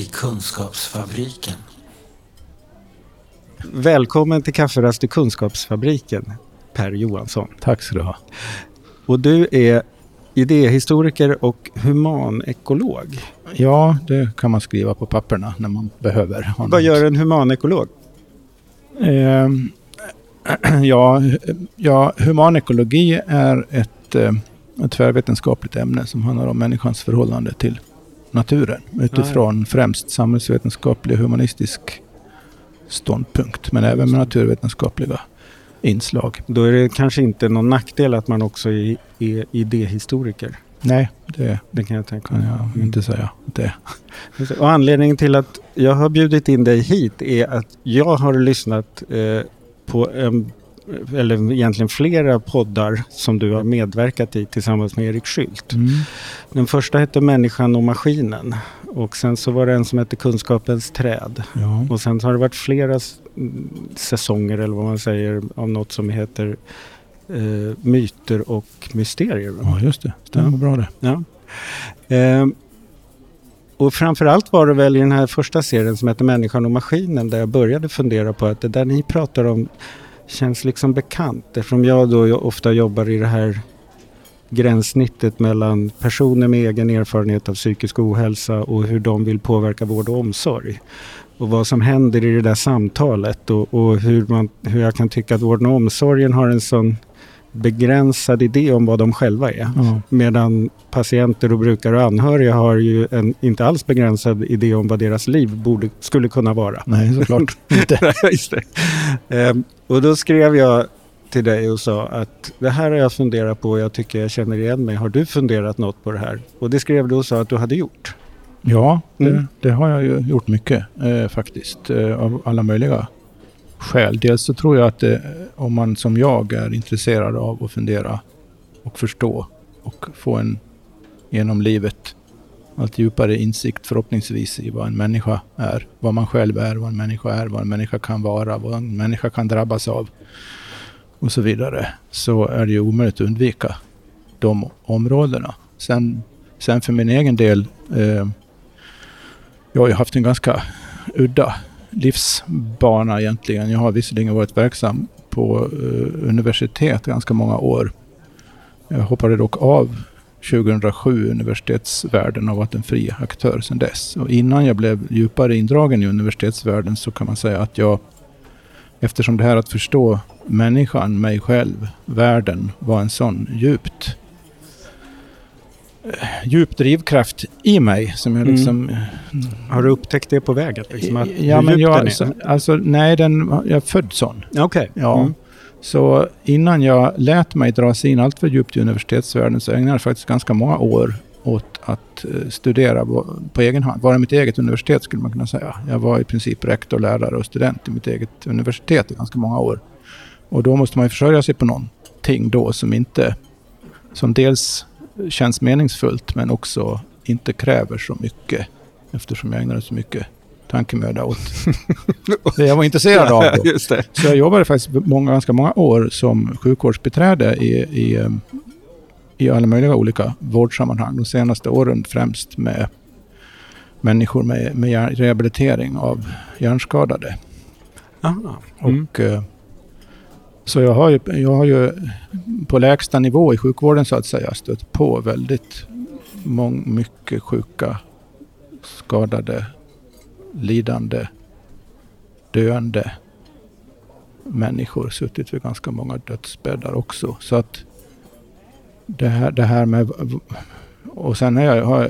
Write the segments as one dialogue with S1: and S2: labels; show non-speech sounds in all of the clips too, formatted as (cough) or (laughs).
S1: I Kunskapsfabriken.
S2: Välkommen till Kafferast i Kunskapsfabriken, Per Johansson.
S3: Tack ska du ha.
S2: Och du är idéhistoriker och humanekolog.
S3: Ja, det kan man skriva på papperna när man behöver.
S2: Vad
S3: något.
S2: gör en humanekolog?
S3: Ehm, (clears throat) ja, ja, humanekologi är ett, eh, ett tvärvetenskapligt ämne som handlar om människans förhållande till naturen utifrån främst samhällsvetenskaplig och humanistisk ståndpunkt, men även med naturvetenskapliga inslag.
S2: Då är det kanske inte någon nackdel att man också är, är idéhistoriker.
S3: Nej, det
S2: Det kan jag tänka
S3: kan
S2: mig.
S3: jag inte säga. Det.
S2: Och anledningen till att jag har bjudit in dig hit är att jag har lyssnat eh, på en, eller egentligen flera poddar som du har medverkat i tillsammans med Erik Schült.
S3: Mm.
S2: Den första hette Människan och maskinen och sen så var det en som hette Kunskapens träd.
S3: Ja.
S2: Och sen har det varit flera säsonger eller vad man säger av något som heter eh, Myter och mysterier.
S3: ja, just det. Stämmer
S2: Ja.
S3: bra det.
S2: Ja. Ehm, och framförallt var det väl i den här första serien som heter Människan och maskinen där jag började fundera på att det där ni pratar om känns liksom bekant eftersom jag då ofta jobbar i det här gränssnittet mellan personer med egen erfarenhet av psykisk ohälsa och hur de vill påverka vård och omsorg. Och vad som händer i det där samtalet och, och hur, man, hur jag kan tycka att vården och omsorgen har en sån begränsad idé om vad de själva är.
S3: Ja.
S2: Medan patienter och brukare och anhöriga har ju en inte alls begränsad idé om vad deras liv borde, skulle kunna vara.
S3: Nej, såklart (laughs) inte.
S2: Ehm, och då skrev jag till dig och sa att det här har jag funderat på och jag tycker jag känner igen mig. Har du funderat något på det här? Och det skrev du och sa att du hade gjort.
S3: Ja, det,
S2: Mm.
S3: det har jag ju gjort mycket eh, faktiskt. Eh, av alla möjliga skäl. Dels så tror jag att det, om man som jag är intresserad av att fundera och förstå och få en genom livet allt djupare insikt förhoppningsvis i vad en människa är. Vad man själv är, vad en människa är, vad en människa kan vara, vad en människa kan drabbas av och så vidare. Så är det ju omöjligt att undvika de områdena. Sen, sen för min egen del eh, jag har ju haft en ganska udda livsbana egentligen. Jag har visserligen varit verksam på eh, universitet ganska många år. Jag hoppade dock av 2007 universitetsvärlden och varit en fri aktör sedan dess. Och innan jag blev djupare indragen i universitetsvärlden så kan man säga att jag, eftersom det här att förstå människan, mig själv, världen var en sån djupt djup drivkraft i mig som jag
S2: Mm.
S3: liksom
S2: Har du upptäckt det på vägen? Liksom att,
S3: ja, men
S2: djup den
S3: jag,
S2: är?
S3: så, alltså, nej, den, jag är född sån.
S2: Okej.
S3: Ja.
S2: Mm.
S3: Så innan jag lät mig dras in allt för djupt i universitetsvärlden så ägnade jag faktiskt ganska många år åt att eh, studera på, på egen hand. Vara mitt eget universitet skulle man kunna säga. Jag var i princip rektor, lärare och student i mitt eget universitet i ganska många år. Och då måste man ju försörja sig på någonting då som inte, som dels känns meningsfullt men också inte kräver så mycket eftersom jag ägnade så mycket tankemöda åt (laughs) det jag var intresserad av. Då. (laughs) Så jag jobbade faktiskt många, ganska många år som sjukvårdsbiträde i, i, i alla möjliga olika vårdsammanhang. De senaste åren främst med människor med, med rehabilitering av hjärnskadade.
S2: Aha. Mm.
S3: Och, eh, så jag har, ju, jag har ju på lägsta nivå i sjukvården så att säga stött på väldigt mång, mycket sjuka, skadade, lidande, döende människor. Suttit vid ganska många dödsbäddar också. Så att det här, det här med... Och sen har jag, har,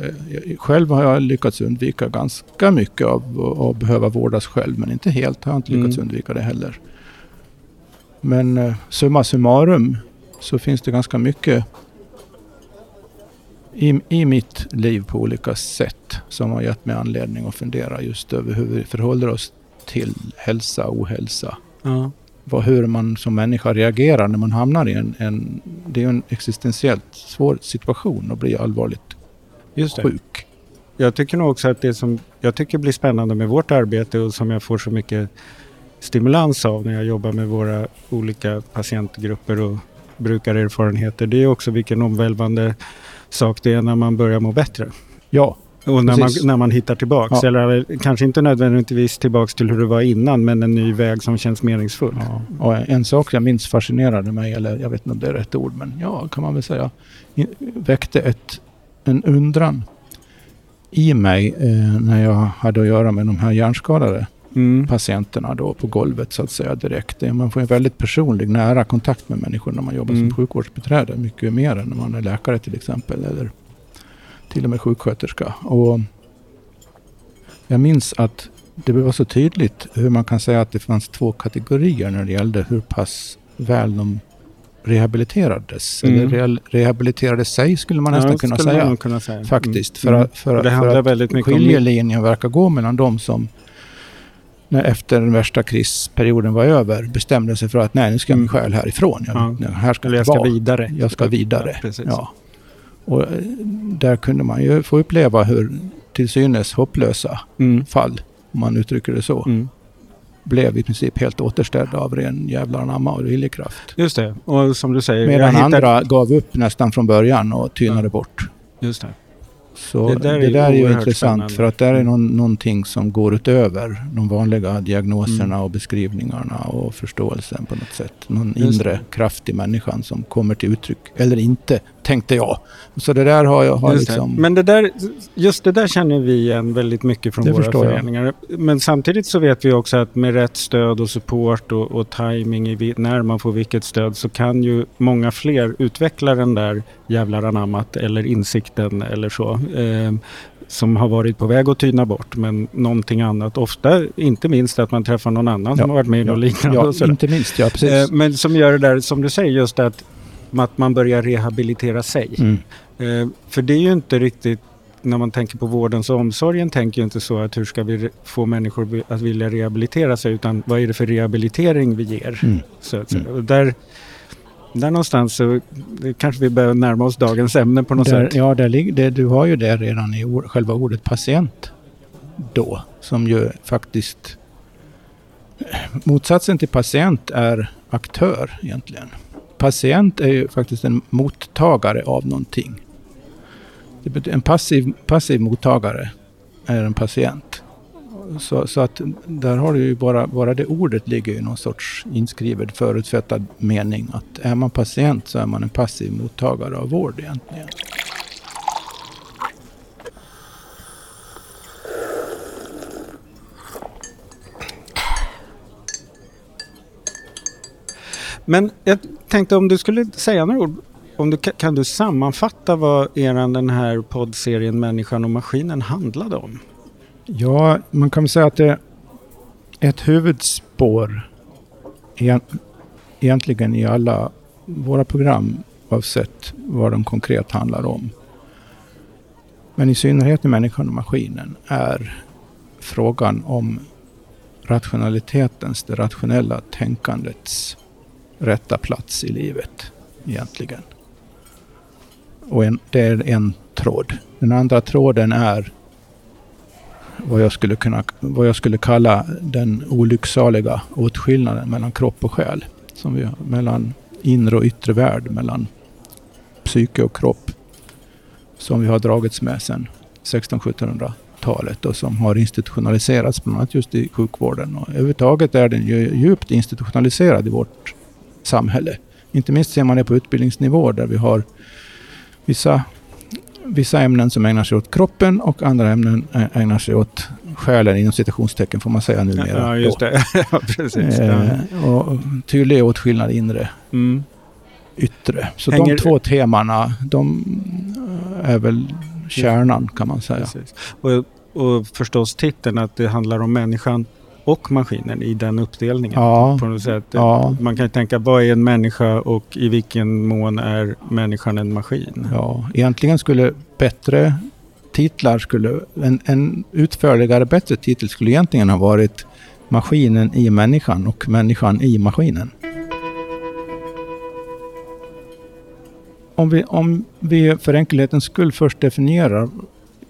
S3: jag- själv har jag lyckats undvika ganska mycket av att- att behöva vårdas själv. Men inte helt har jag inte lyckats
S2: Mm.
S3: undvika det heller. Men eh, summa summarum så finns det ganska mycket i, i mitt liv på olika sätt som har gett mig anledning att fundera just över hur vi förhåller oss till hälsa och ohälsa.
S2: Ja.
S3: Vad, hur man som människa reagerar när man hamnar i en, en... Det är en existentiellt svår situation att bli allvarligt sjuk.
S2: Jag tycker nog också att det som jag tycker blir spännande med vårt arbete och som jag får så mycket stimulans av när jag jobbar med våra olika patientgrupper och brukarerfarenheter. Det är också vilken omvälvande sak det är när man börjar må bättre.
S3: Ja,
S2: Och när man, när man hittar tillbaks.
S3: Ja.
S2: Eller kanske inte nödvändigtvis tillbaks till hur det var innan, men en ny väg som känns meningsfull.
S3: Ja. Och en sak jag minns fascinerade mig, eller jag vet inte om det är rätt ord, men ja, kan man väl säga, väckte ett, en undran i mig eh, när jag hade att göra med de här hjärnskadade
S2: Mm.
S3: patienterna då på golvet så att säga direkt. Man får en väldigt personlig, nära kontakt med människor när man jobbar
S2: Mm.
S3: som sjukvårdsbiträde. Mycket mer än när man är läkare till exempel. Eller till och med sjuksköterska. Och jag minns att det var så tydligt hur man kan säga att det fanns två kategorier när det gällde hur pass väl de rehabiliterades.
S2: Mm.
S3: Eller rehabiliterade sig skulle man nästan
S2: Ja,
S3: kunna säga.
S2: man kunna säga.
S3: Faktiskt.
S2: Mm.
S3: För, att, för,
S2: Det
S3: att- för att
S2: väldigt mycket om...
S3: skiljelinjen verkar gå mellan de som när efter den värsta krisperioden var över bestämde sig för att nej, nu ska
S2: Mm.
S3: min själ härifrån. Jag,
S2: Ja.
S3: nej, här ska
S2: Eller
S3: jag
S2: ska
S3: vara.
S2: vidare.
S3: Jag ska vidare.
S2: Ja.
S3: Ja. Och eh, där kunde man ju få uppleva hur till synes hopplösa
S2: Mm.
S3: fall, om man uttrycker det så,
S2: Mm.
S3: blev i princip helt återställda av ren jävlar anamma och viljekraft.
S2: Just det. Och som du säger,
S3: Medan
S2: hittar-
S3: andra gav upp nästan från början och tynade
S2: Ja.
S3: bort.
S2: Just det.
S3: Så
S2: Det
S3: det
S2: där
S3: där
S2: är
S3: är, ju intressant
S2: spännande.
S3: för att det är någon, någonting som går utöver de vanliga diagnoserna
S2: Mm.
S3: och beskrivningarna och förståelsen på något sätt. Någon
S2: Just
S3: inre kraft i människan som kommer till uttryck. Eller inte, tänkte jag. Så det där har jag har liksom...
S2: Men det där, just det där känner vi igen väldigt mycket från
S3: Det
S2: våra
S3: förstår jag.
S2: föreningar. Men samtidigt så vet vi också att med rätt stöd och support och, och timing i när man får vilket stöd så kan ju många fler utveckla den där jävlar anammat eller insikten eller så. Eh, som har varit på väg att tyna bort men någonting annat. Ofta inte minst att man träffar någon annan som
S3: Ja,
S2: har varit med i något liknande.
S3: ja, inte minst. Ja, precis.
S2: Eh, men som gör det där som du säger just att, att man börjar rehabilitera sig.
S3: Mm.
S2: Eh, för det är ju inte riktigt, när man tänker på vårdens och omsorgen, tänker ju inte så att hur ska vi få människor att vilja rehabilitera sig, utan vad är det för rehabilitering vi ger?
S3: Mm.
S2: Så att säga.
S3: Mm.
S2: Och där, där någonstans så kanske vi börjar närma oss dagens ämne på något
S3: Där,
S2: sätt.
S3: ja, där, ligger- det, du har ju det redan i ord, själva ordet patient då. Som ju faktiskt... Motsatsen till patient är aktör egentligen. Patient är ju faktiskt en mottagare av någonting. En passiv, passiv mottagare är en patient. Så, så att där har du ju bara, bara det ordet ligger i någon sorts inskriven förutfattad mening. Att är man patient så är man en passiv mottagare av vård egentligen.
S2: Men jag tänkte om du skulle säga några ord, om du, kan du sammanfatta vad eran den här poddserien Människan och maskinen handlade om?
S3: Ja, man kan väl säga att det är ett huvudspår egentligen i alla våra program oavsett vad de konkret handlar om. Men i synnerhet i Människan och maskinen är frågan om rationalitetens, det rationella tänkandets rätta plats i livet egentligen. Och en, det är en tråd. Den andra tråden är vad jag skulle, kunna, vad jag skulle kalla den olycksaliga åtskillnaden mellan kropp och själ. Som vi, mellan inre och yttre värld, mellan psyke och kropp. Som vi har dragits med sedan 1600-1700-talet och som har institutionaliserats bland annat just i sjukvården. Och överhuvudtaget är den ju djupt institutionaliserad i vårt samhälle. Inte minst ser man det på utbildningsnivå där vi har vissa vissa ämnen som ägnar sig åt kroppen och andra ämnen ägnar sig åt själen inom citationstecken får man säga numera.
S2: Ja, just det. (laughs) ja, precis.
S3: Eh, och tydlig åtskillnad inre,
S2: Mm.
S3: yttre. Så
S2: Hänger-
S3: de två temana, de är väl kärnan kan man säga.
S2: Precis. Och, och förstås titeln att det handlar om människan och maskinen i den uppdelningen.
S3: Ja,
S2: På något sätt.
S3: ja,
S2: Man kan ju tänka, vad är en människa och i vilken mån är människan en maskin?
S3: ja. Egentligen skulle bättre titlar skulle, en, en utförligare, bättre titel skulle egentligen ha varit Maskinen i människan och människan i maskinen. Om vi, om vi för enkelhetens skull först definierar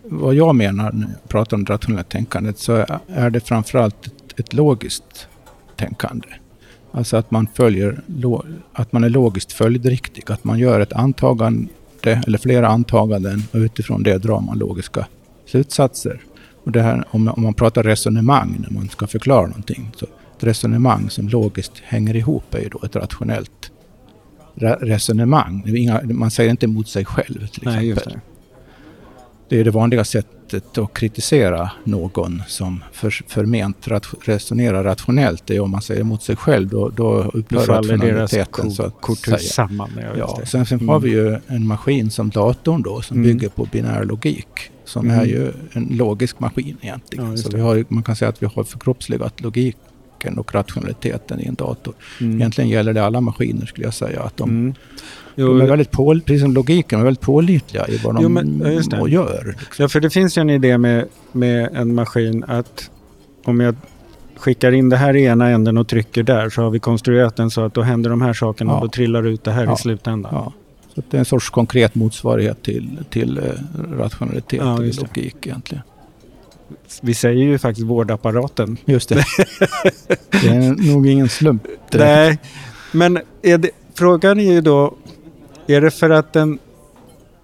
S3: vad jag menar när jag pratar om det rationella tänkandet så är det framförallt ett, ett logiskt tänkande. Alltså att man följer, att man är logiskt följdriktig, att man gör ett antagande eller flera antaganden och utifrån det drar man logiska slutsatser. Och det här, om, om man pratar resonemang när man ska förklara någonting. Så ett resonemang som logiskt hänger ihop är ju då ett rationellt re resonemang. Inga, man säger inte emot sig själv till exempel. Nej, det. är det vanliga sättet att kritisera någon som för, förment resonerar rationellt. Det är om man säger emot sig själv, då, då upphör rationaliteten.
S2: Så att korthus samman.
S3: Ja, sen, sen mm. har vi ju en maskin som datorn då, som mm. bygger på binär logik. Som mm. är ju en logisk maskin egentligen. Ja, så vi har, man kan säga att vi har förkroppsligat logik logiken och rationaliteten i en dator. Mm. Egentligen gäller det alla maskiner skulle jag säga. Att de, mm. jo, de är väldigt på, precis som logiken, är väldigt pålitliga i vad de jo, men, gör. Liksom.
S2: Ja, för det finns ju en idé med, med en maskin att om jag skickar in det här i ena änden och trycker där så har vi konstruerat den så att då händer de här sakerna ja. och då trillar ut det här ja. i slutändan. Ja.
S3: Så det är en sorts konkret motsvarighet till, till uh, rationalitet ja, och logik egentligen.
S2: Vi säger ju faktiskt vårdapparaten.
S3: Just det. (laughs) det är nog ingen slump.
S2: Direkt. Nej, men är det, frågan är ju då, är det för att den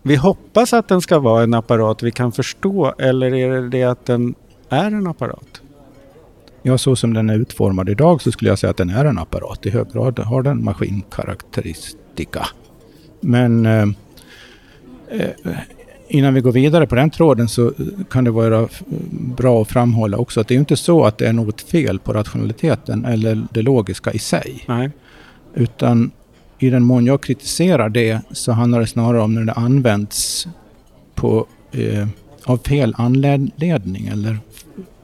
S2: vi hoppas att den ska vara en apparat vi kan förstå eller är det det att den är en apparat?
S3: Ja, så som den är utformad idag så skulle jag säga att den är en apparat. I hög grad har den maskinkaraktäristika. Men eh, eh innan vi går vidare på den tråden så kan det vara bra att framhålla också att det är inte så att det är något fel på rationaliteten eller det logiska i sig.
S2: Nej.
S3: Utan i den mån jag kritiserar det så handlar det snarare om när det används på, eh, av fel anledning eller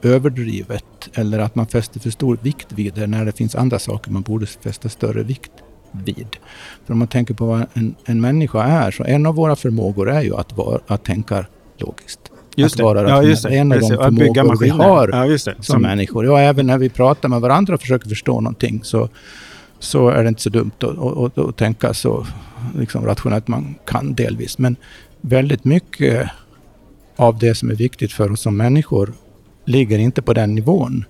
S3: överdrivet eller att man fäster för stor vikt vid det när det finns andra saker man borde fästa större vikt vid. För om man tänker på vad en, en människa är, så en av våra förmågor är ju att, vara, att tänka logiskt.
S2: Just
S3: att vara
S2: ja, just det.
S3: En av de förmågor vi har ja, som, som människor. Ja, även när vi pratar med varandra och försöker förstå någonting så, så är det inte så dumt att, att, att, att tänka så liksom rationellt man kan delvis. Men väldigt mycket av det som är viktigt för oss som människor ligger inte på den nivån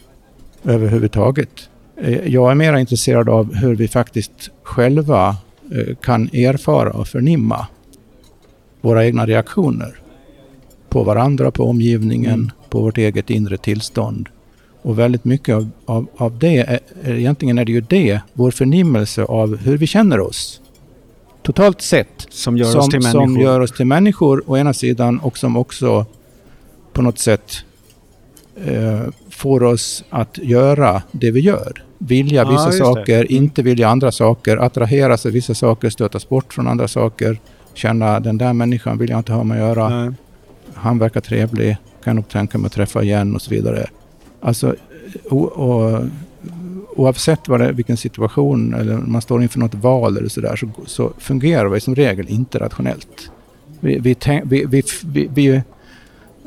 S3: överhuvudtaget. Eh, jag är mer intresserad av hur vi faktiskt själva eh, kan erfara och förnimma våra egna reaktioner på varandra, på omgivningen, mm. på vårt eget inre tillstånd. Och väldigt mycket av, av, av det, är, egentligen är det ju det, vår förnimmelse av hur vi känner oss. Totalt sett.
S2: Som gör, som, oss, till
S3: som gör oss till människor å ena sidan och som också på något sätt eh, får oss att göra det vi gör. Vilja vissa saker, mm. inte vilja andra saker, attraheras av vissa saker, stötas bort från andra saker, känna den där människan vill jag inte ha med att göra. Nej. Han verkar trevlig, kan nog tänka mig att träffa igen och så vidare. Alltså, och, och, oavsett vad det, vilken situation, eller man står inför något val eller sådär, så, så fungerar vi som regel inte rationellt. Vi, vi, vi, vi, vi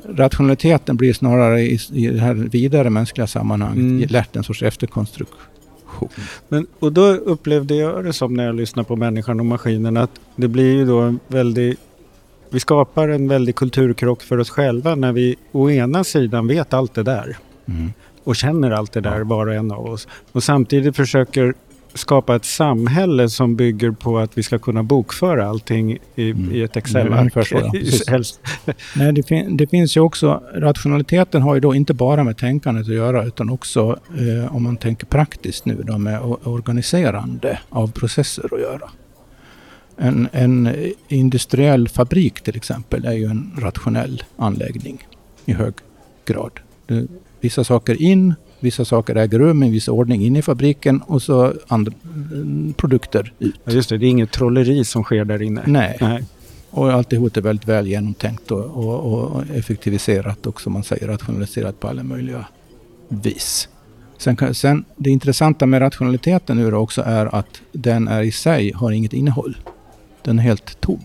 S3: rationaliteten blir snarare i, i det här vidare mänskliga sammanhanget mm. lätt en sorts efterkonstruktion.
S2: Men, och då upplevde jag det som när jag lyssnade på människan och maskinen att det blir ju då en väldig vi skapar en väldig kulturkrock för oss själva när vi å ena sidan vet allt det där mm. och känner allt det där var och en av oss och samtidigt försöker skapa ett samhälle som bygger på att vi ska kunna bokföra allting i, mm. i ett Excel-ark. (laughs)
S3: Nej, det, fin det, finns ju också, rationaliteten har ju då inte bara med tänkandet att göra utan också, eh, om man tänker praktiskt nu, då, med organiserande av processer att göra. En, en industriell fabrik till exempel är ju en rationell anläggning i hög grad. Det, vissa saker in, Vissa saker äger rum i viss ordning inne i fabriken och så andra produkter ut.
S2: Ja, just det, det är inget trolleri som sker där inne.
S3: Nej. Nej. Och alltihop är väldigt väl genomtänkt och, och, och effektiviserat och som man säger rationaliserat på alla möjliga vis. Sen, sen, det intressanta med rationaliteten nu också är att den är i sig har inget innehåll. Den är helt tom.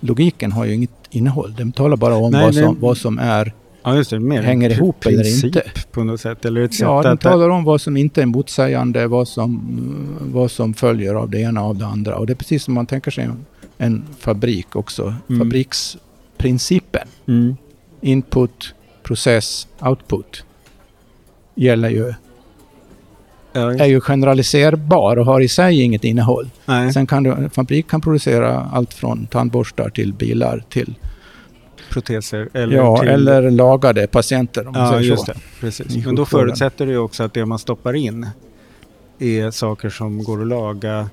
S3: Logiken har ju inget innehåll. Den talar bara om Nej, vad, som, vad som är
S2: Ja, just det. Mer
S3: hänger ihop eller inte.
S2: på något sätt. Eller ett
S3: ja, den talar om vad som inte är motsägande, vad som, vad som följer av det ena av det andra. Och det är precis som man tänker sig en, en fabrik också. Mm. Fabriksprincipen. Mm. Input, process, output. Gäller ju ja, är ju generaliserbar och har i sig inget innehåll. Nej. Sen kan du, en fabrik kan producera allt från tandborstar till bilar till
S2: proteser? Eller
S3: ja,
S2: till...
S3: eller lagade patienter om man
S2: Ja,
S3: säger
S2: just
S3: så.
S2: det. Precis. Men då förutsätter det ju också att det man stoppar in är saker som går att laga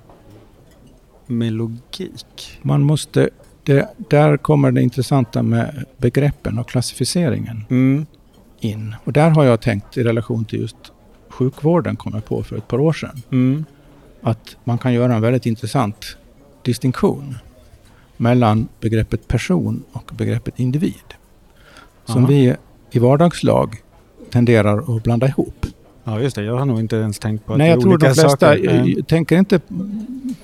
S2: med logik.
S3: Man måste, det, där kommer det intressanta med begreppen och klassificeringen
S2: Mm.
S3: in. Och där har jag tänkt i relation till just sjukvården, kom jag på för ett par år sedan,
S2: Mm.
S3: att man kan göra en väldigt intressant distinktion mellan begreppet person och begreppet individ. Som
S2: Aha.
S3: vi i vardagslag tenderar att blanda ihop.
S2: Ja, just det. Jag har nog inte ens tänkt på att
S3: Nej, jag tror de flesta
S2: saker.
S3: tänker inte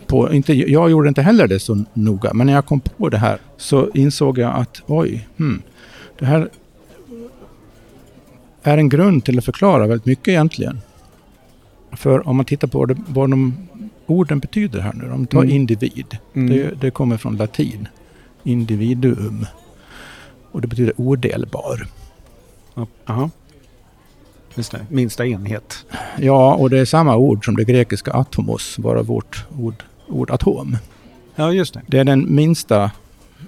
S3: på... Inte, jag gjorde inte heller det så noga, men när jag kom på det här så insåg jag att oj, hmm, det här är en grund till att förklara väldigt mycket egentligen. För om man tittar på det, vad de orden betyder här nu. Om tar
S2: Mm.
S3: individ.
S2: Mm.
S3: Det, det kommer från latin. Individuum. Och det betyder odelbar.
S2: Ja, Jaha. Just det. Minsta enhet.
S3: Ja, och det är samma ord som det grekiska atomos, bara vårt ord, ord atom.
S2: Ja, just det.
S3: Det är den minsta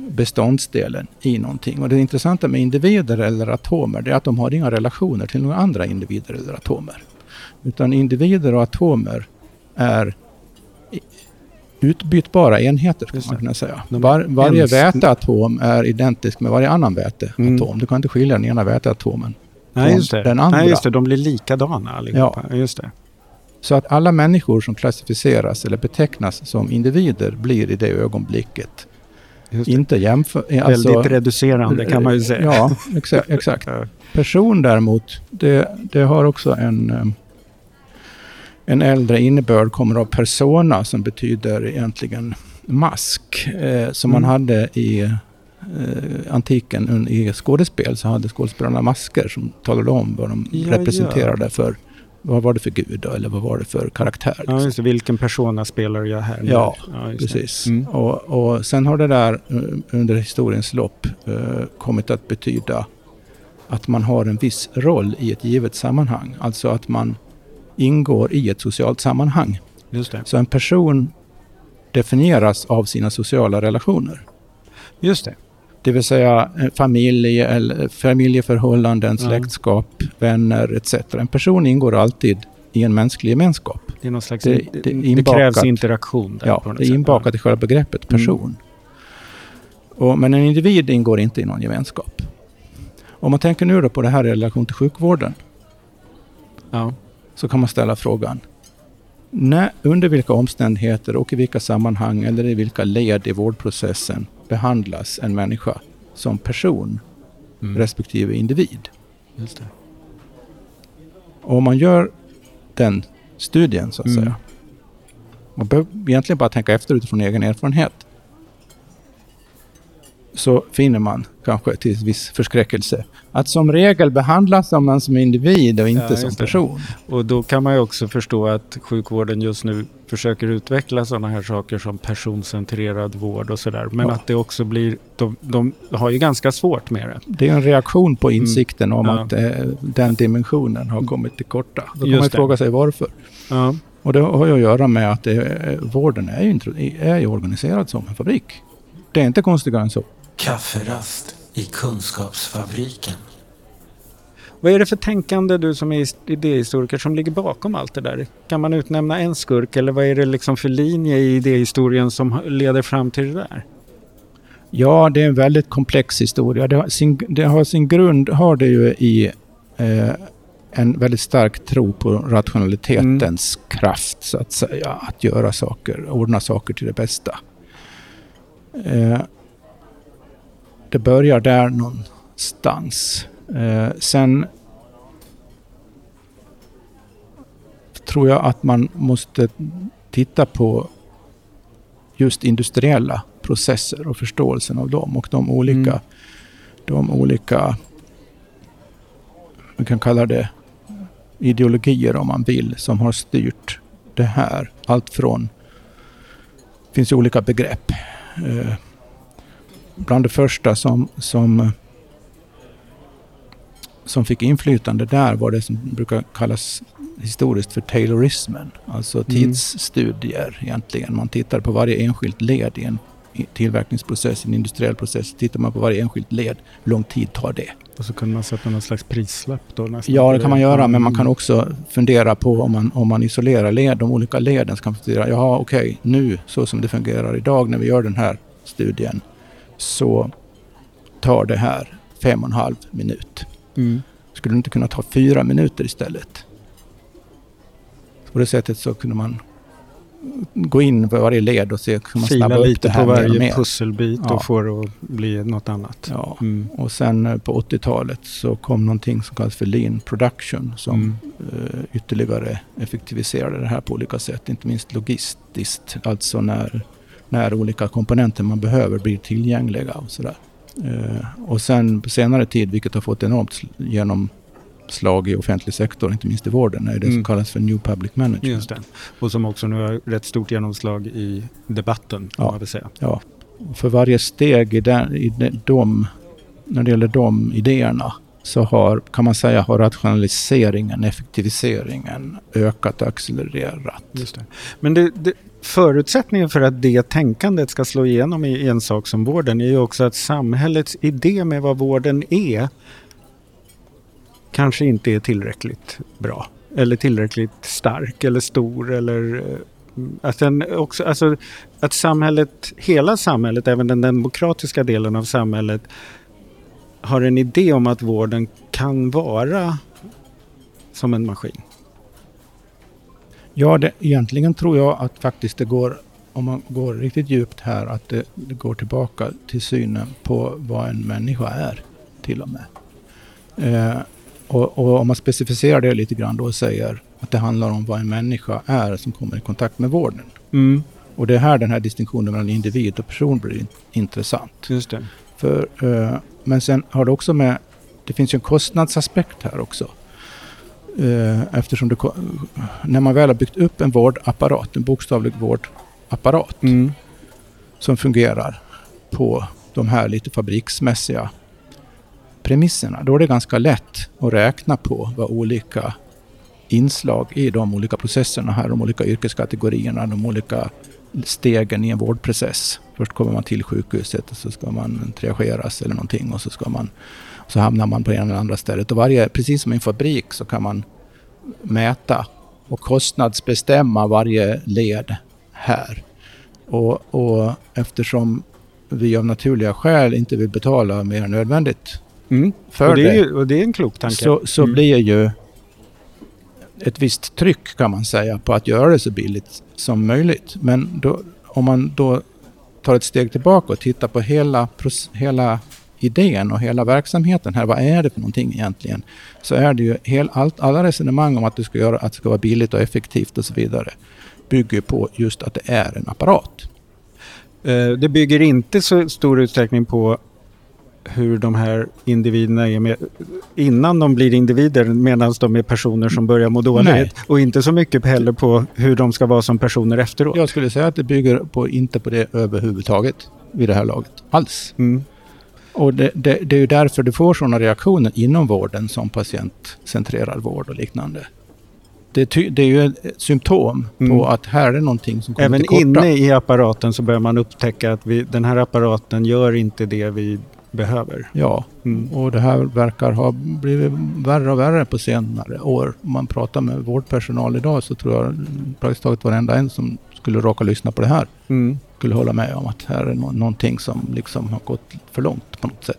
S3: beståndsdelen i någonting. Och det intressanta med individer eller atomer det är att de har inga relationer till några andra individer eller atomer. Utan individer och atomer är utbytbara enheter, skulle man kunna säga. Var, varje
S2: ens-
S3: väteatom är identisk med varje annan väteatom.
S2: Mm.
S3: Du kan inte skilja den ena väteatomen.
S2: Nej,
S3: från
S2: just det.
S3: den andra.
S2: Nej, just det. De blir likadana allihopa. Ja. Just det.
S3: Så att alla människor som klassificeras eller betecknas som individer blir i det ögonblicket
S2: det.
S3: inte jämför...
S2: Väldigt reducerande kan man ju säga.
S3: Ja, exakt. exakt. (laughs) Person däremot, det, det har också en, eh, en äldre innebörd, kommer av persona som betyder egentligen mask. Eh, som man
S2: Mm.
S3: hade i eh, antiken i skådespel så hade skådespelarna masker som talade om vad de
S2: Ja,
S3: representerade för. Vad var det för gud då, eller vad var det för karaktär?
S2: Ja,
S3: liksom.
S2: just det. Vilken persona spelar jag här nu?
S3: Ja,
S2: det.
S3: Precis.
S2: Mm.
S3: Och, och sen har det där eh, under historiens lopp eh, kommit att betyda att man har en viss roll i ett givet sammanhang. Alltså att man ingår i ett socialt sammanhang.
S2: Just det.
S3: Så en person definieras av sina sociala relationer.
S2: Just det.
S3: Det vill säga eh, familj, eller familjeförhållanden,
S2: Ja.
S3: släktskap, vänner etc. En person ingår alltid i en mänsklig gemenskap.
S2: Det slags...
S3: Det-
S2: Det,
S3: är
S2: det,
S3: inbakat.
S2: krävs interaktion där
S3: Ja, det är inbakat i själva begreppet person. Och, men en individ ingår inte i någon gemenskap. Om man tänker nu då på det här i relation till sjukvården
S2: Ja.
S3: Så kan man ställa frågan. När, under vilka omständigheter och i vilka sammanhang eller i vilka led i vårdprocessen behandlas en människa som person
S2: Mm.
S3: respektive individ?
S2: Just det.
S3: Och om man gör den studien så att
S2: Mm.
S3: säga. Man behöver egentligen bara tänka efter utifrån egen erfarenhet. Så finner man kanske till viss förskräckelse att som regel behandlas man som individ och inte
S2: Ja,
S3: som person.
S2: Och då kan man ju också förstå att sjukvården just nu försöker utveckla sådana här saker som personcentrerad vård och sådär. Men
S3: Ja.
S2: att det också blir... De, de har ju ganska svårt med det.
S3: Det är en reaktion på insikten om
S2: Mm. Ja.
S3: att eh, den dimensionen har kommit till korta. Då kan
S2: Just
S3: man fråga sig varför.
S2: Ja.
S3: Och det har ju att göra med att det, eh, vården är ju, är ju organiserad som en fabrik. Det är inte konstigare än så.
S1: Kafferast i Kunskapsfabriken.
S2: Vad är det för tänkande du som är idéhistoriker som ligger bakom allt det där? Kan man utnämna en skurk eller vad är det liksom för linje i idéhistorien som leder fram till det där?
S3: Ja, det är en väldigt komplex historia. Det har sin, det har sin grund har det ju i eh, en väldigt stark tro på rationalitetens kraft, så att säga. Att göra saker, ordna saker till det bästa. Eh, det börjar där någonstans. Eh, sen tror jag att man måste titta på just industriella processer och förståelsen av dem och de olika,
S2: Mm.
S3: de olika, man kan kalla det ideologier om man vill, som har styrt det här. Allt från, det finns ju olika begrepp. Eh, bland det första som, som, som fick inflytande där var det som brukar kallas historiskt för Taylorismen. Alltså tidsstudier egentligen. Man tittar på varje enskilt led i en tillverkningsprocess, en industriell process. Tittar man på varje enskilt led, hur lång tid tar det?
S2: Och så kunde man sätta någon slags prislapp då nästan.
S3: Ja, det kan man göra, men man
S2: Mm.
S3: kan också fundera på om man, om man isolerar led, de olika leden, så kan man fundera, jaha okej, nu så som det fungerar idag när vi gör den här studien, så tar det här fem och en halv minut.
S2: Mm.
S3: Skulle det inte kunna ta fyra minuter istället? På det sättet så kunde man gå in på varje led och se, kan man
S2: Fila
S3: snabba upp det här
S2: på
S3: mer och
S2: varje
S3: mer.
S2: pusselbit
S3: Ja.
S2: och få det att bli något annat.
S3: Ja.
S2: Mm.
S3: Och sen eh, på 80-talet så kom någonting som kallas för lean production som
S2: Mm.
S3: eh, ytterligare effektiviserade det här på olika sätt. Inte minst logistiskt, alltså när, när olika komponenter man behöver blir tillgängliga och sådär. Eh, och sen på senare tid, vilket har fått enormt sl- genomslag i offentlig sektor, inte minst i vården, är det
S2: Mm.
S3: som kallas för New Public Management.
S2: Just det. Och som också nu har rätt stort genomslag i debatten,
S3: Ja.
S2: man väl säga.
S3: Ja. Och För varje steg i, den, i de, när det gäller de idéerna så har, kan man säga, har rationaliseringen, effektiviseringen ökat och accelererat.
S2: Just det. Men det, det, förutsättningen för att det tänkandet ska slå igenom i en sak som vården är ju också att samhällets idé med vad vården är kanske inte är tillräckligt bra. Eller tillräckligt stark eller stor eller eh, att, den också, alltså, att samhället, hela samhället, även den demokratiska delen av samhället har en idé om att vården kan vara som en maskin.
S3: Ja, det, egentligen tror jag att faktiskt det går, om man går riktigt djupt här, att det, det går tillbaka till synen på vad en människa är till och med. Eh, och, och om man specificerar det lite grann då och säger att det handlar om vad en människa är som kommer i kontakt med vården.
S2: Mm,
S3: Och det är här den här distinktionen mellan individ och person blir in, intressant.
S2: just det.
S3: För, eh, men sen har det också med, det finns ju en kostnadsaspekt här också. Eh, eftersom det, när man väl har byggt upp en vårdapparat, en bokstavlig vårdapparat
S2: Mm.
S3: som fungerar på de här lite fabriksmässiga premisserna, då är det ganska lätt att räkna på vad olika inslag i de olika processerna här, de olika yrkeskategorierna, de olika stegen i en vårdprocess. Först kommer man till sjukhuset och så ska man triageras eller någonting och så ska man så hamnar man på det ena eller andra stället. Och varje, precis som i en fabrik så kan man mäta och kostnadsbestämma varje led här. Och, och eftersom vi av naturliga skäl inte vill betala mer än nödvändigt
S2: Mm.
S3: för
S2: och, det
S3: det,
S2: är, ju- och det är en klok tanke.
S3: så, så
S2: Mm.
S3: blir ju ett visst tryck kan man säga på att göra det så billigt som möjligt. Men då, om man då tar ett steg tillbaka och tittar på hela, hela idén och hela verksamheten här, vad är det för någonting egentligen? Så är det ju hel, allt, alla resonemang om att det, ska göra, att det ska vara billigt och effektivt och så vidare bygger på just att det är en apparat.
S2: Eh, det bygger inte så stor utsträckning på hur de här individerna är med, innan de blir individer medan de är personer som börjar må dåligt.
S3: Nej.
S2: Och inte så mycket heller på hur de ska vara som personer efteråt.
S3: Jag skulle säga att det bygger på, inte på det överhuvudtaget vid det här laget. Alls.
S2: Mm.
S3: Och det, det, det är ju därför du får sådana reaktioner inom vården som patientcentrerad vård och liknande. Det, ty, det är ju ett symptom
S2: Mm.
S3: på att här är någonting som kommer
S2: Även
S3: till korta.
S2: inne i apparaten så börjar man upptäcka att vi, den här apparaten gör inte det vi behöver.
S3: Ja,
S2: Mm.
S3: och det här verkar ha blivit värre och värre på senare år. Om man pratar med vårdpersonal idag så tror jag praktiskt taget varenda en som skulle råka lyssna på det här
S2: Mm.
S3: skulle hålla med om att här är nå- någonting som liksom har gått för långt på något sätt.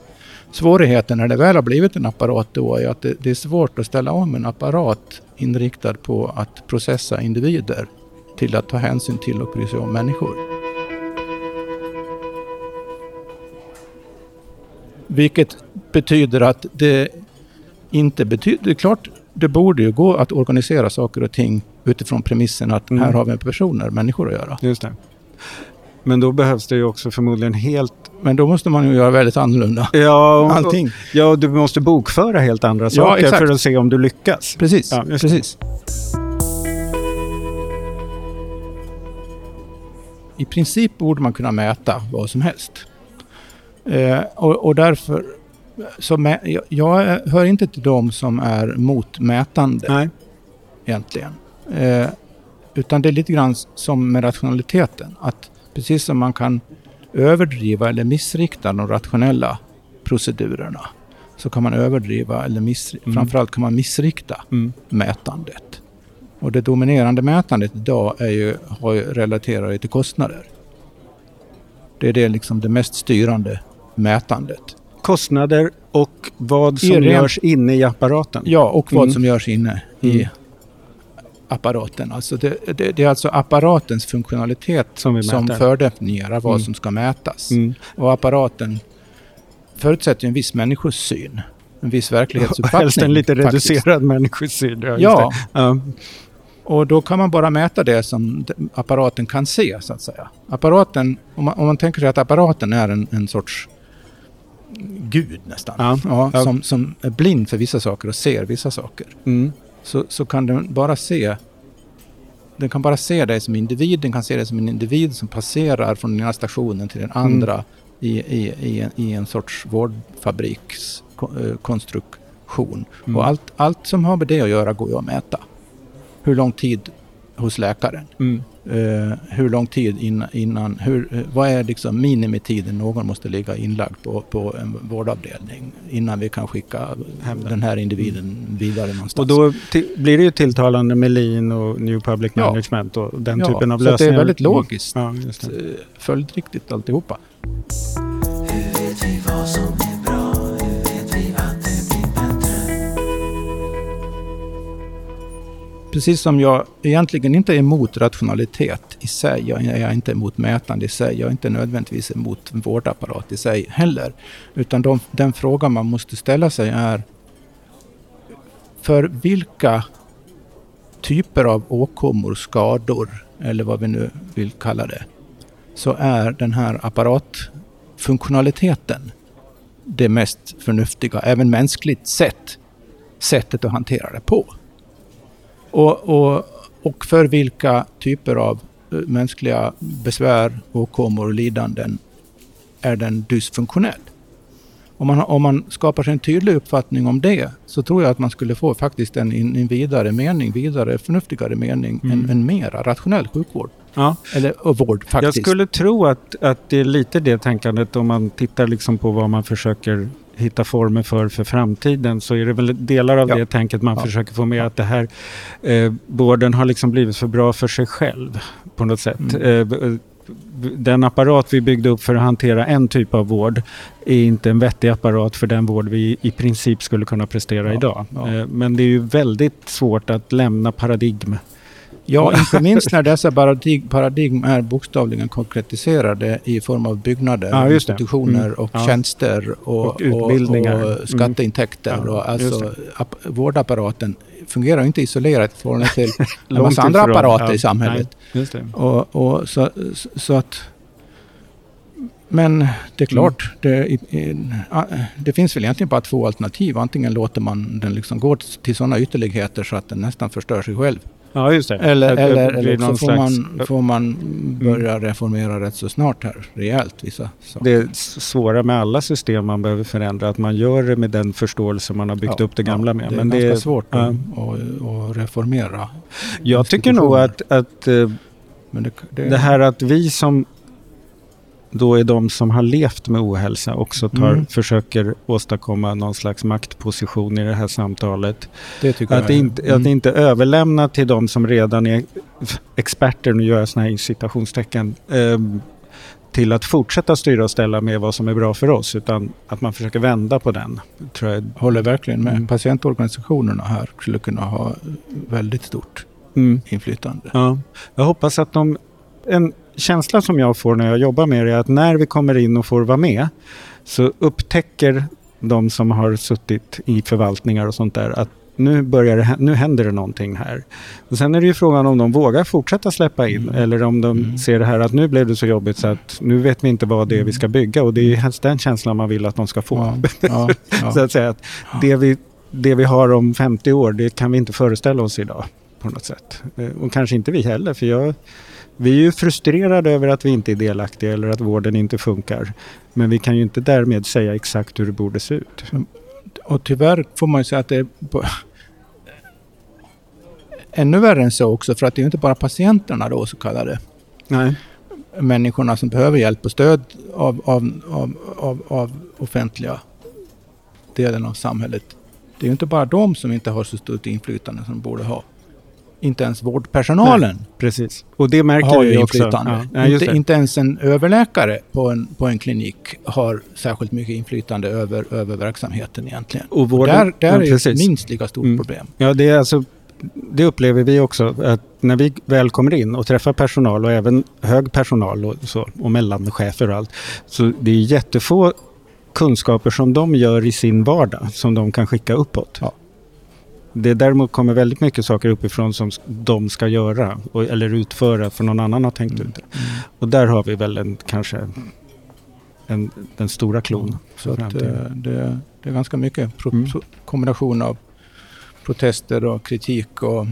S3: Svårigheten när det väl har blivit en apparat då är att det, det är svårt att ställa om en apparat inriktad på att processa individer till att ta hänsyn till och bry sig om människor. Vilket betyder att det inte betyder... Det är klart, det borde ju gå att organisera saker och ting utifrån premissen att
S2: Mm.
S3: här har vi med personer, människor att göra.
S2: Just det. Men då behövs det ju också förmodligen helt...
S3: Men då måste man ju göra väldigt annorlunda.
S2: Ja,
S3: Allting.
S2: Ja, du måste bokföra helt andra saker
S3: exakt.
S2: för att se om du lyckas.
S3: Precis.
S2: Ja,
S3: precis. I princip borde man kunna mäta vad som helst. Eh, och, och därför... Så mä, jag, jag hör inte till dem som är mot mätande
S2: Nej.
S3: egentligen. Eh, utan det är lite grann som med rationaliteten. Att precis som man kan överdriva eller missrikta de rationella procedurerna så kan man överdriva eller miss,
S2: Mm.
S3: framförallt kan man missrikta
S2: Mm.
S3: mätandet. Och det dominerande mätandet idag är ju, har ju relaterat till kostnader. Det är det, liksom det mest styrande mätandet.
S2: Kostnader och vad som
S3: I ren-
S2: görs inne i apparaten.
S3: Ja, och vad
S2: Mm.
S3: som görs inne i
S2: Mm.
S3: apparaten. Alltså det, det, det är alltså apparatens funktionalitet
S2: Som
S3: som fördefinierar vad
S2: Mm.
S3: som ska mätas.
S2: Mm.
S3: Och apparaten förutsätter en viss människosyn. En viss verklighetsuppfattning.
S2: helst en lite
S3: faktiskt.
S2: reducerad människosyn. Ja,
S3: Ja,
S2: ja.
S3: och då kan man bara mäta det som apparaten kan se, så att säga. Apparaten, om man, om man tänker sig att apparaten är en, en sorts gud nästan.
S2: Ja, ja.
S3: Som, som är blind för vissa saker och ser vissa saker.
S2: Mm.
S3: så, så kan den bara se den kan bara se dig som individ, den kan se dig som en individ som passerar från den ena stationen till den andra i, i, i, en, i en sorts vårdfabrikskonstruktion.
S2: Mm.
S3: Och allt, allt som har med det att göra går ju att mäta. Hur lång tid hos läkaren?
S2: Mm.
S3: Eh, hur lång tid innan, innan hur, eh, vad är liksom minimitiden någon måste ligga inlagd på, på en vårdavdelning innan vi kan skicka
S2: Hem den.
S3: här individen vidare någonstans?
S2: Och då blir det ju tilltalande med lean och new public
S3: Ja.
S2: management och den
S3: Ja,
S2: typen av
S3: så att det är
S2: lösningar.
S3: väldigt logiskt.
S2: Ja,
S3: eh, följdriktigt alltihopa.
S1: Hur vet vi vad som
S3: Precis som jag egentligen inte är emot rationalitet i sig, jag är inte emot mätande i sig, jag är inte nödvändigtvis emot vårdapparat i sig heller. Utan de, den fråga man måste ställa sig är för vilka typer av åkommor, skador eller vad vi nu vill kalla det, så är den här apparatfunktionaliteten det mest förnuftiga, även mänskligt sett, sättet att hantera det på. Och, och, och för vilka typer av eh, mänskliga besvär, åkommor och lidanden är den dysfunktionell? Om man, om man skapar sig en tydlig uppfattning om det så tror jag att man skulle få faktiskt en, en, en vidare mening, vidare förnuftigare mening,
S2: Mm.
S3: en, en mera rationell sjukvård.
S2: Ja.
S3: Eller och vård faktiskt.
S2: Jag skulle tro att, att det är lite det tänkandet om man tittar liksom på vad man försöker hitta former för för framtiden så är det väl delar av
S3: Ja.
S2: det tänket man
S3: Ja.
S2: försöker få med att det här eh, vården har liksom blivit för bra för sig själv på något sätt.
S3: Mm.
S2: Eh, b- den apparat vi byggde upp för att hantera en typ av vård är inte en vettig apparat för den vård vi i princip skulle kunna prestera
S3: Ja,
S2: idag. Eh, men det är ju väldigt svårt att lämna paradigm.
S3: Ja, (laughs) inte minst när dessa paradig paradigm är bokstavligen konkretiserade i form av byggnader,
S2: Ja, det.
S3: institutioner
S2: Mm.
S3: och
S2: Ja.
S3: tjänster och,
S2: Och utbildningar.
S3: och,
S2: Mm.
S3: och skatteintäkter.
S2: Ja,
S3: och alltså, app, vårdapparaten fungerar inte isolerat i förhållande till (laughs) en massa andra apparater
S2: Ja,
S3: i samhället.
S2: Nej, det.
S3: Och, och så, så att... Men det är klart, det, i- i- det finns väl egentligen bara två alternativ. Antingen låter man den liksom gå till sådana ytterligheter så att den nästan förstör sig själv.
S2: Ja, just det.
S3: Eller,
S2: Att det
S3: eller, eller så får man, får man börja reformera rätt så snart här, rejält vissa saker.
S2: Det är svåra med alla system man behöver förändra, att man gör det med den förståelse man har byggt
S3: Ja,
S2: upp det gamla
S3: ja,
S2: med.
S3: Det är
S2: Men
S3: ganska
S2: är-
S3: svårt
S2: ja.
S3: att, att, reformera.
S2: Jag tycker nog att, att eh,
S3: det, det,
S2: det här att vi som då är de som har levt med ohälsa också tar,
S3: Mm.
S2: försöker åstadkomma någon slags maktposition i det här samtalet.
S3: det
S2: Att
S3: jag
S2: inte,
S3: mm.
S2: att inte överlämna till de som redan är experter, nu gör jag sådana här citationstecken, ehm, till att fortsätta styra och ställa med vad som är bra för oss, utan att man försöker vända på den. Tror jag.
S3: håller verkligen med.
S2: Mm.
S3: Patientorganisationerna här skulle kunna ha väldigt stort
S2: Mm.
S3: inflytande.
S2: Ja. Jag hoppas att de... En känsla som jag får när jag jobbar med det är att när vi kommer in och får vara med så upptäcker de som har suttit i förvaltningar och sånt där att nu, börjar det, nu händer det någonting här. Och sen är det ju frågan om de vågar fortsätta släppa in
S3: Mm.
S2: eller om de
S3: Mm.
S2: ser det här att nu blev det så jobbigt så att nu vet vi inte vad det är vi ska bygga och det är ju helst den känslan man vill att de ska få.
S3: Ja, (laughs) ja, ja.
S2: så att säga att det vi, det vi har om 50 år det kan vi inte föreställa oss idag på något sätt. Eh, Och kanske inte vi heller för jag, vi är ju frustrerade över att vi inte är delaktiga eller att vården inte funkar. Men vi kan ju inte därmed säga exakt hur det borde se ut.
S3: Och tyvärr får man ju säga att det är ännu värre än så också för att det är ju inte bara patienterna då så kallade.
S2: Nej.
S3: människorna som behöver hjälp och stöd av, av, av, av, av offentliga delen av samhället. Det är ju inte bara de som inte har så stort inflytande som de borde ha. Inte ens vårdpersonalen
S2: Precis. Och det märker
S3: har
S2: vi
S3: ju
S2: också.
S3: inflytande.
S2: Ja, ja,
S3: inte, inte ens en överläkare på en, på en klinik har särskilt mycket inflytande över, över verksamheten egentligen.
S2: Och
S3: Och
S2: vården,
S3: där där
S2: ja,
S3: är ett minst lika stort
S2: Mm.
S3: problem.
S2: Ja, det är alltså det upplever vi också att när vi väl kommer in och träffar personal och även hög personal och, så, och mellanchefer och allt. Så det är jättefå kunskaper som de gör i sin vardag som de kan skicka uppåt.
S3: Ja.
S2: Det däremot kommer väldigt mycket saker uppifrån som de ska göra och, eller utföra för någon annan har tänkt ut det. Och där har vi väl en, kanske en, den stora klon.
S3: Så att, eh, det, det är ganska mycket pro,
S2: Mm.
S3: kombination av protester och kritik och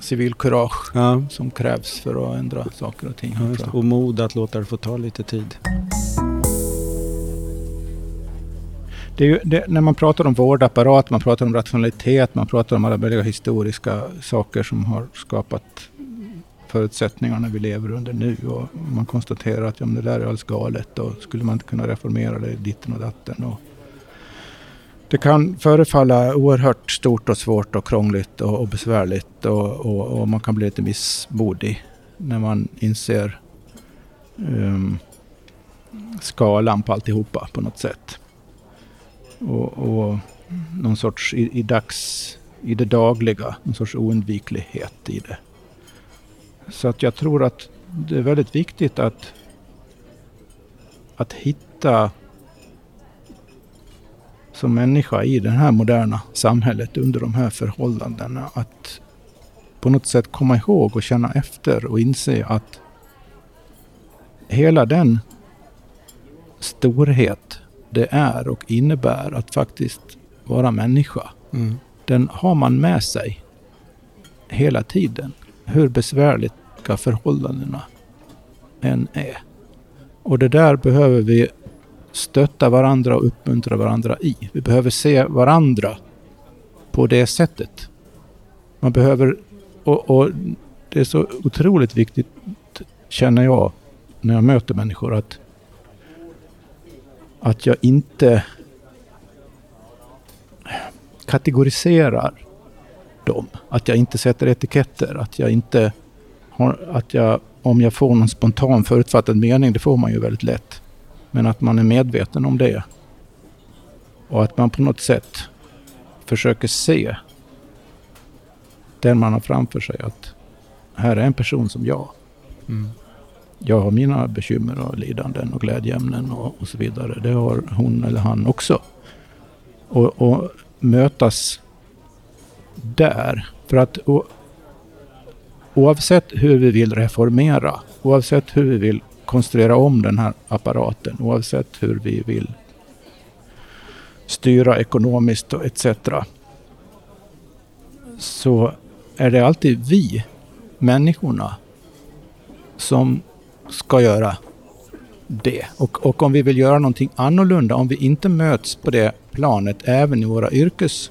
S3: civilkurage
S2: Ja,
S3: som krävs för att ändra saker och ting.
S2: ja, och mod att låta det få ta lite tid
S3: ju, det, när man pratar om vårdapparat, man pratar om rationalitet, man pratar om alla möjliga historiska saker som har skapat förutsättningarna vi lever under nu. Och man konstaterar att ja, det där är alldeles galet och skulle man inte kunna reformera det ditten och datten. Och det kan förefalla oerhört stort och svårt och krångligt och, och besvärligt och, och, och man kan bli lite missmodig när man inser um, skalan på alltihopa på något sätt och, och någon sorts i, i dags, i det dagliga, någon sorts oundviklighet i det. Så att jag tror att det är väldigt viktigt att, att hitta som människa i det här moderna samhället under de här förhållandena att på något sätt komma ihåg och känna efter och inse att hela den storhet det är och innebär att faktiskt vara människa.
S2: Mm.
S3: Den har man med sig hela tiden. Hur besvärliga förhållandena än är. Och det där behöver vi stötta varandra och uppmuntra varandra i. Vi behöver se varandra på det sättet. Man behöver, och, och det är så otroligt viktigt känner jag när jag möter människor att att jag inte kategoriserar dem. Att jag inte sätter etiketter. Att jag inte har, att jag, om jag får någon spontan förutfattad mening, det får man ju väldigt lätt. Men att man är medveten om det. Och att man på något sätt försöker se den man har framför sig. Att här är en person som jag.
S2: Mm.
S3: Jag har mina bekymmer och lidanden och glädjeämnen och, och så vidare. Det har hon eller han också. Och, och mötas där. För att o, oavsett hur vi vill reformera, oavsett hur vi vill konstruera om den här apparaten, oavsett hur vi vill styra ekonomiskt och etc. Så är det alltid vi, människorna, som ska göra det. Och, och om vi vill göra någonting annorlunda, om vi inte möts på det planet även i våra yrkesroller,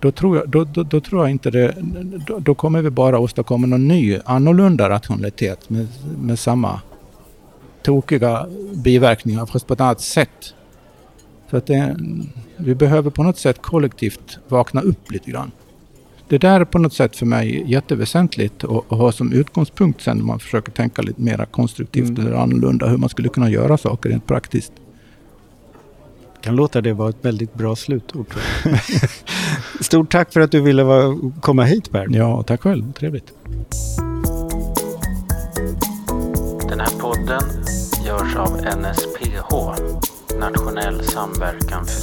S3: då tror jag, då, då, då tror jag inte det... Då, då kommer vi bara åstadkomma någon ny, annorlunda rationalitet med, med samma tokiga biverkningar, fast på ett annat sätt. Så att det, vi behöver på något sätt kollektivt vakna upp lite grann. Det där är på något sätt för mig jätteväsentligt att, att ha som utgångspunkt sen när man försöker tänka lite mer konstruktivt
S2: Mm.
S3: eller annorlunda hur man skulle kunna göra saker rent praktiskt.
S2: Kan låta det vara ett väldigt bra slutord. jag. (laughs) Stort tack för att du ville vara, komma hit Per.
S3: Ja, tack själv. Trevligt.
S4: Den här podden görs av NSPH, Nationell samverkan för